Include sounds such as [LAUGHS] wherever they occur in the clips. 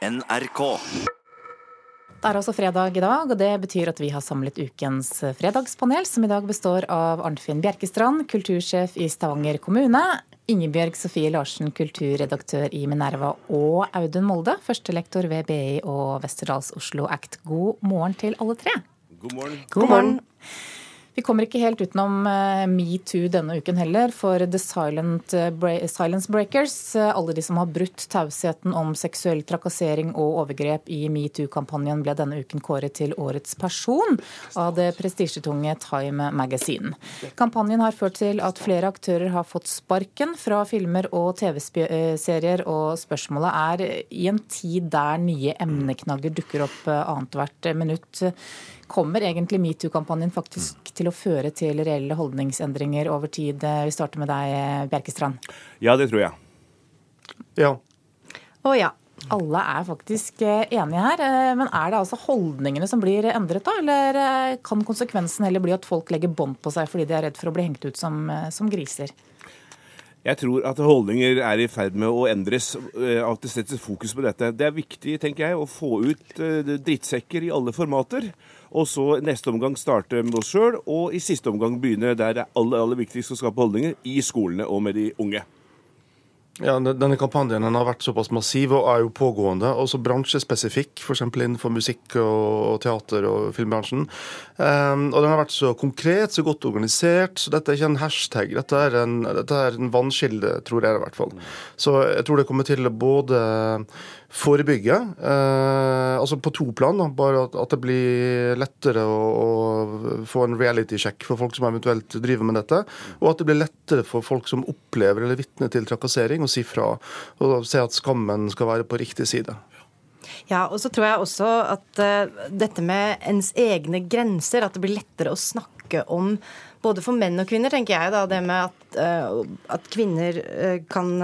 NRK. Det er altså fredag i dag, og det betyr at vi har samlet ukens fredagspanel, som i dag består av Arnfinn Bjerkestrand, kultursjef i Stavanger kommune, Ingebjørg Sofie Larsen, kulturredaktør i Minerva, og Audun Molde, førstelektor ved BI og Westerdals Oslo Act. God morgen til alle tre. God morgen. God morgen. Vi kommer ikke helt utenom eh, metoo denne uken heller, for The Silent eh, Silence Breakers, eh, alle de som har brutt tausheten om seksuell trakassering og overgrep i metoo-kampanjen, ble denne uken kåret til årets person av det prestisjetunge Time Magazine. Kampanjen har ført til at flere aktører har fått sparken fra filmer og TV-serier, og spørsmålet er, i en tid der nye emneknagger dukker opp annethvert minutt, Kommer egentlig metoo-kampanjen faktisk til å føre til reelle holdningsendringer over tid? Vi starter med deg, Bjerkestrand. Ja, det tror jeg. Ja. Å ja. Alle er faktisk eh, enige her. Eh, men er det altså holdningene som blir endret, da? Eller eh, kan konsekvensen heller bli at folk legger bånd på seg fordi de er redd for å bli hengt ut som, som griser? Jeg tror at holdninger er i ferd med å endres. At det settes fokus på dette. Det er viktig tenker jeg, å få ut drittsekker i alle formater. Og så neste omgang starte med oss sjøl, og i siste omgang begynne der det er aller, aller viktigst å skape holdninger, i skolene og med de unge. Ja, Denne kampanjen har vært såpass massiv og er jo pågående. Også bransjespesifikk, f.eks. innenfor musikk og teater og filmbransjen. Um, og den har vært så konkret, så godt organisert. Så dette er ikke en hashtag. Dette er en, dette er en vannskilde, tror jeg i hvert fall. Så jeg tror det kommer til å både forebygge, eh, altså på to plan. Da. Bare at, at, det blir lettere å, å få en reality-sjekk for folk som eventuelt driver med dette. Og at det blir lettere for folk som opplever eller vitner til trakassering, å si fra. Og se at skammen skal være på riktig side. Ja, og så tror jeg også at uh, dette med ens egne grenser, at det blir lettere å snakke om både for menn og kvinner, tenker jeg. da, Det med at, uh, at kvinner uh, kan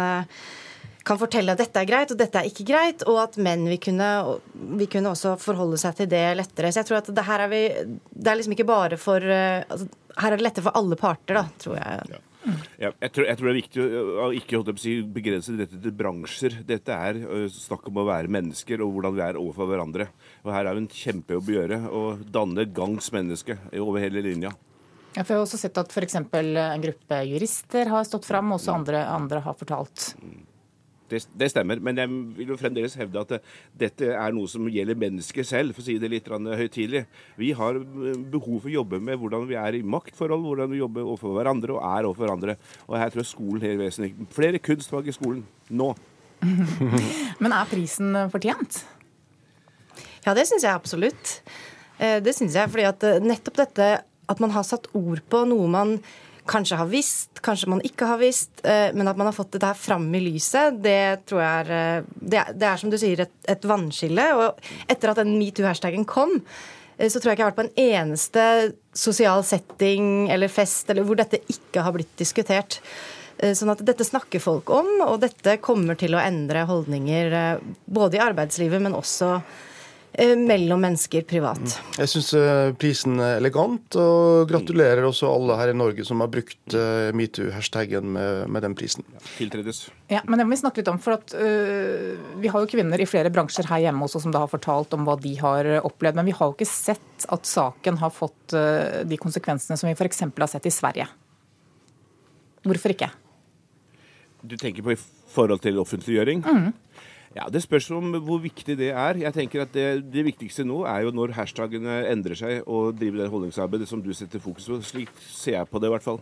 kan fortelle at dette er greit og dette er ikke greit, og at menn vil kunne, vil kunne også forholde seg til det lettere. Så jeg tror at det her er vi Det er liksom ikke bare for altså, Her er det lettere for alle parter, da, tror jeg. Ja. Ja, jeg, tror, jeg, tror, det er viktig å ikke å si, begrense dette til bransjer. Dette er snakk om å være mennesker og hvordan vi er overfor hverandre. Og Her er det en kjempejobb å gjøre. Å danne gangs menneske over hele linja. Ja, for jeg har også sett at f.eks. en gruppe jurister har stått fram, og også andre, andre har fortalt. Det, det, stemmer, men jeg vil jo fremdeles hevde at det, dette er noe som gjelder mennesker selv, for å si det litt høytidelig. Vi har eh, behov for å jobbe med hvordan vi er i maktforhold, hvordan vi jobber overfor hverandre og er overfor hverandre. Og her tror jeg skolen helt vesentlig. Flere kunstfag i skolen nå. [LAUGHS] men er prisen fortjent? Ja, det syns jeg absolutt. Eh, det syns jeg fordi at eh, nettopp dette at man har satt ord på noe man kanskje har visst, kanskje man ikke har visst. Eh, men at man har fått dette her fram i lyset, det tror jeg er eh, Det er, det er som du sier, et, et vannskille. Og etter at den metoo-hashtagen kom, eh, så tror jeg ikke jeg har vært på en eneste sosial setting eller fest eller hvor dette ikke har blitt diskutert. Sånn at Dette snakker folk om, og dette kommer til å endre holdninger både i arbeidslivet, men også mellom mennesker privat. Mm. Jeg syns eh, prisen er elegant, og gratulerer også alle her i Norge som har brukt eh, metoo-hashtagen med, med, den prisen. Tiltredes. Ja, men det må vi snakke litt om, for at uh, Vi har jo kvinner i flere bransjer her hjemme også som da har fortalt om hva de har opplevd. Men vi har jo ikke sett at saken har fått uh, de konsekvensene som vi f.eks. har sett i Sverige. Hvorfor ikke? Du tenker på i forhold til offentliggjøring? Mm. Ja, Det spørs om hvor viktig det er. Jeg tenker at det, det, viktigste nå er jo når hashtagene endrer seg og driver det holdningsarbeidet som du setter fokus på. Slik ser jeg på det i hvert fall.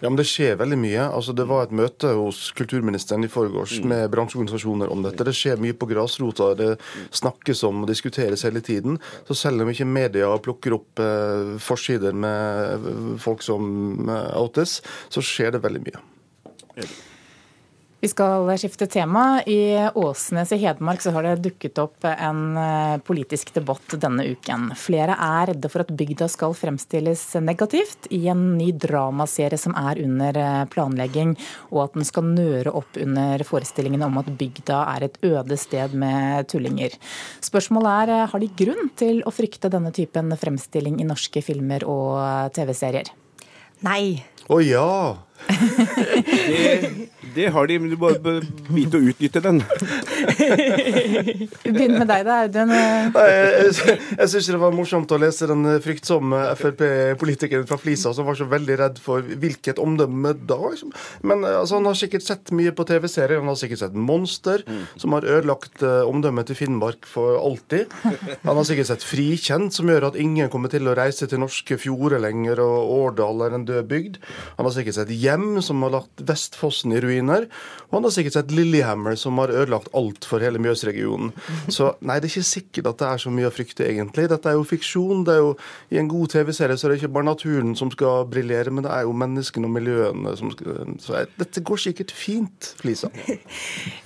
Ja, men Det skjer veldig mye. Altså, Det var et møte hos kulturministeren i forgårs mm. med bransjeorganisasjoner om dette. Det skjer mye på grasrota. Det snakkes om og diskuteres hele tiden. Så selv om ikke media plukker opp eh, forsider med folk som eh, outes, så skjer det veldig mye. Vi skal skifte tema. I Åsnes i Hedmark så har det dukket opp en eh, politisk debatt denne uken. Flere er redde for at bygda skal fremstilles negativt i en ny dramaserie som er under eh, planlegging, og at den skal nøre opp under forestillingene om at bygda er et øde sted med tullinger. Spørsmålet er eh, har de grunn til å frykte denne typen fremstilling i norske filmer og TV-serier? Nei. Å oh, ja! Det, det har de, men du må vite å utnytte den. Begynn med deg, da, Audun. Nei, Jeg, jeg, jeg syns det var morsomt å lese den fryktsomme Frp-politikeren fra Flisa som var så veldig redd for hvilket omdømme da. liksom. Men eh, altså, han har sikkert sett mye på TV-serier. Han har sikkert sett Monster, som har ødelagt eh, omdømmet til Finnmark for alltid. Han har sikkert sett Frikjent, som gjør at ingen kommer til å reise til norske fjorder lenger, og Årdal er en død bygd. Han har sikkert sett Hjem, som har lagt Vestfossen i ruiner. Og han har sikkert sett Lillehammer, som har ødelagt alt for hele Mjøsregionen. [LAUGHS] Så nei, det er ikke sikkert at det er så mye å frykte, egentlig. Dette er jo fiksjon. det er jo I en god TV-serie så er det ikke bare naturen som skal briljere, men det er jo menneskene og miljøene som skal Så jeg, dette går sikkert fint, Flisa. [LAUGHS]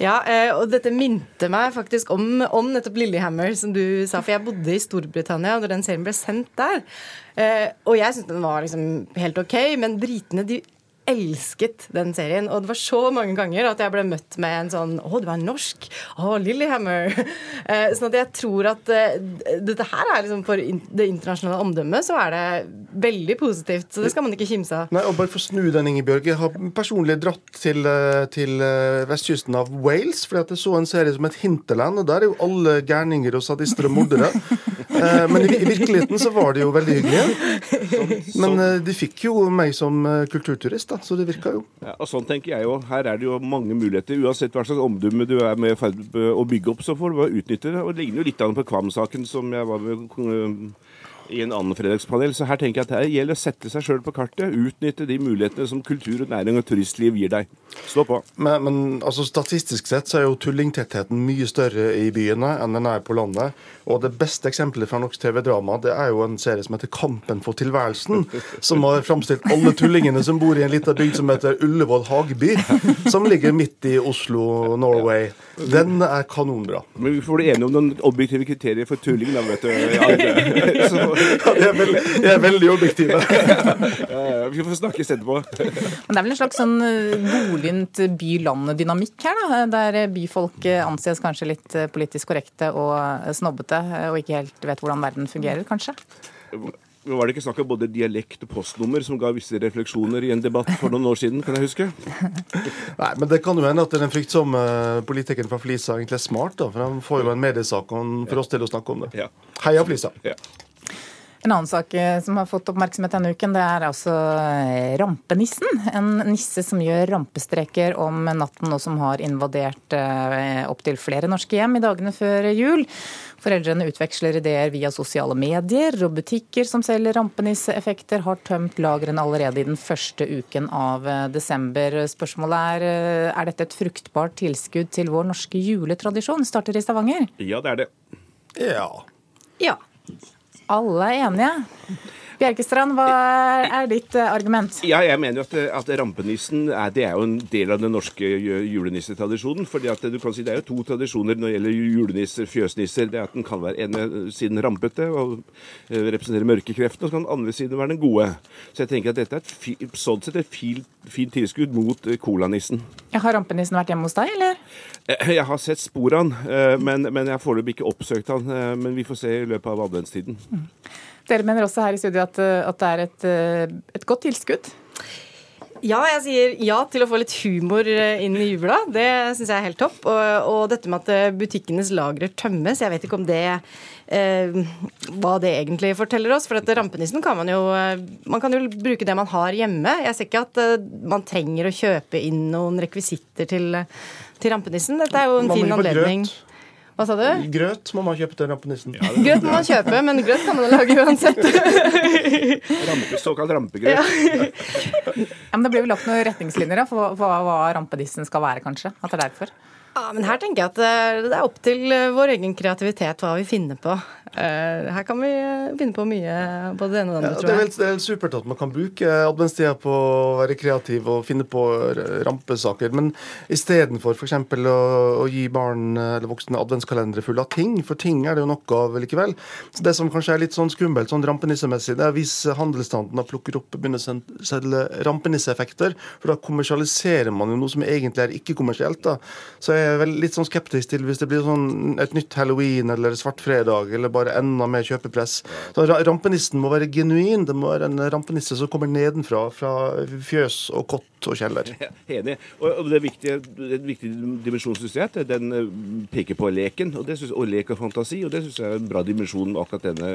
Ja, eh, og dette minte meg faktisk om, om nettopp Lillehammer, som du sa. For jeg bodde i Storbritannia da den serien ble sendt der. Eh, og jeg syntes den var liksom helt OK, men britene de elsket den serien. Og det var så mange ganger at jeg ble møtt med en sånn Å, du er norsk? Å, Lillehammer. [LAUGHS] Eh, sånn at jeg tror at eh, dette her er liksom for det internasjonale omdømmet, så er det veldig positivt. Så det skal man ikke kimse av. Nei, og bare for å snu den, Ingebjørg. Jeg har personlig dratt til, eh, til vestkysten av Wales, fordi at jeg så en serie som het Hinterland, og der er jo alle gærninger og sadister og mordere. [LAUGHS] Eh, Men i, virkeligheten så var det jo veldig hyggelig. Men eh, de fikk jo meg som eh, kulturturist, da, så det virka jo. Ja, og sånn tenker jeg jo. Her er det jo mange muligheter. Uansett hva slags omdømme du er med å bygge opp, så får du bare utnytte det. Og det ligner jo litt an på Kvam-saken som jeg var med i en annen fredagspanel. Så her tenker jeg at det gjelder å sette seg sjøl på kartet. Utnytte de mulighetene som kultur, og næring og turistliv gir deg. Stå på. Men, men altså, statistisk sett så er jo tullingtettheten mye større i byene enn den er på landet. Og det beste eksempelet fra norsk TV-drama det er jo en serie som heter Kampen for tilværelsen. Som har framstilt alle tullingene som bor i en liten bygd som heter Ullevål Hageby. Som ligger midt i Oslo, Norway. Den er kanonbra. Men vi får bli enige om noen objektive kriterier for tulling, da, vet du. Ja, det- [LAUGHS] så, [LAUGHS] Ja, de, er veldig, de er veldig objektive. [LAUGHS] vi får snakkes etterpå. Men det er vel en slags sånn eh, godlynt by-land-dynamikk her, da. Der byfolk eh, anses kanskje litt eh, politisk korrekte og eh, snobbete, eh, og ikke helt vet hvordan verden fungerer, kanskje. Var det ikke snakk om både dialekt og postnummer som ga visse refleksjoner i en debatt for noen år siden, kan jeg huske? [LAUGHS] Nei, men Det kan jo hende at den fryktsomme politikeren fra Flisa egentlig er smart. da, For han får jo en mediesak og han får oss til å snakke om det. Heia Flisa. Ja. En annen sak eh, som har fått oppmerksomhet denne uken, det er altså eh, rampenissen. En nisse som gjør rampestreker om natten, og som har invadert eh, opptil flere norske hjem i dagene før jul. Foreldrene utveksler ideer via sosiale medier, og butikker som selger rampenisseeffekter, har tømt lagrene allerede i den første uken av desember. Spørsmålet er er dette et fruktbart tilskudd til vår norske juletradisjon? Starter i Stavanger. ja, det er det. Ja. Ja. Alle er enige. Bjerkestrand, hva er ditt eh, argument? Ja, jeg mener jo at, at rampenissen er, det er jo en del av den norske julenissetradisjonen. fordi at du kan si Det er jo to tradisjoner når det gjelder julenisser, fjøsnisser. Det er at den kan være ene siden rampete og eh, representere mørkekreftene, og så kan den andre siden være den gode. Så jeg tenker at dette er et sånn sett et fint, fint tilskudd mot eh, colanissen. Har rampenissen vært hjemme hos deg, eller? Eh, Jeg har sett spor av han, eh, men, men jeg har foreløpig ikke oppsøkt han. eh, Men vi får se i løpet av adventstiden. Dere mener også her i studio at, eh, at det er et, eh, et godt tilskudd? Ja, jeg sier ja til å få litt humor eh, inn i jula. Det syns jeg er helt topp. Og, og dette med at butikkenes lagre tømmes, jeg vet ikke om det eh, hva det egentlig forteller oss. For dette rampenissen kan man jo Man kan jo bruke det man har hjemme. Jeg ser ikke at eh, man trenger å kjøpe inn noen rekvisitter til, til rampenissen. Dette er jo en Man fin anledning. grøt. Hva sa du? Grøt må man kjøpe til rampenissen. Grøt må man kjøpe, men grøt kan man lage uansett. [LAUGHS] Rampe, såkalt rampegrøt. Ja, [LAUGHS] men Det blir vel lagt noen retningslinjer da, for hva, hva rampedissen skal være, kanskje? At det er derfor? Ja, men her tenker jeg at eh, det er opp til eh, vår egen kreativitet hva vi finner på. Eh, Her kan vi finne på mye både det ene og det Ja, andre, det, er tror jeg. helt, det er helt supert at man kan bruke adventstida på å være kreativ og finne på rampesaker. Men istedenfor f.eks. Å, å gi barn eller voksne adventskalendere fulle av ting, for ting er det jo nok av likevel. Så Det som kanskje er litt sånn skummelt sånn rampenissemessig, det er hvis handelsstanden har plukker opp og begynner å selge selge rampenisseeffekter. For da kommersialiserer man jo noe som egentlig er ikke-kommersielt. da. Så jeg er vel litt sånn skeptisk til hvis det blir sånn et nytt halloween eller svartfredag eller bare enda mer kjøpepress. Så Rampenissen må være genuin. Det må være en rampenisse som kommer nedenfra, fra fjøs og kott og kjeller. Enig. Og det er viktige, en viktig dimensjon, syns jeg, at den eh, peker på leken. Og, synes, og lek og fantasi, og det syns jeg er en bra dimensjon akkurat denne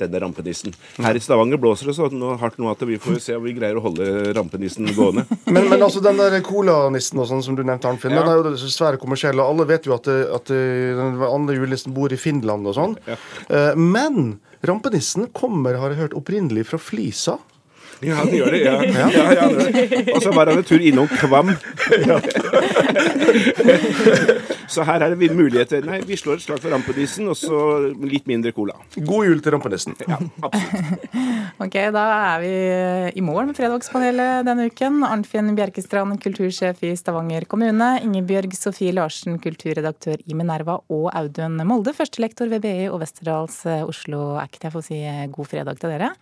denne rampenissen. Her i Stavanger blåser det så hardt nå at vi får se om vi greier å holde rampenissen gående. [LAUGHS] Men, men altså den der colanissen og sånn som du nevnte, Arnfinn, ja. den er jo svære Og Alle vet jo at, det, at det, den andre julenissen bor i Finland og sånn. Ja. Eh, men rampenissen kommer, har jeg hørt, opprinnelig fra Flisa. Ja, det gjør det. ja. ja. ja, ja Og så var han en tur innom Kvam. så her er det muligheter. Nei, vi slår et slag for rampenissen, og så litt mindre cola. God jul til rampenissen. Ja, absolutt. ok, da er vi i mål med Fredagspanelet denne uken. Arnfinn Bjerkestrand, kultursjef i Stavanger kommune. Ingebjørg Sofie Larsen, kulturredaktør i Minerva. Og Audun Molde, førstelektor ved BI og Westerdals Oslo Act. Jeg får si god fredag til dere.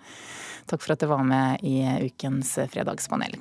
Takk for at du var med i ukens Fredagspanel.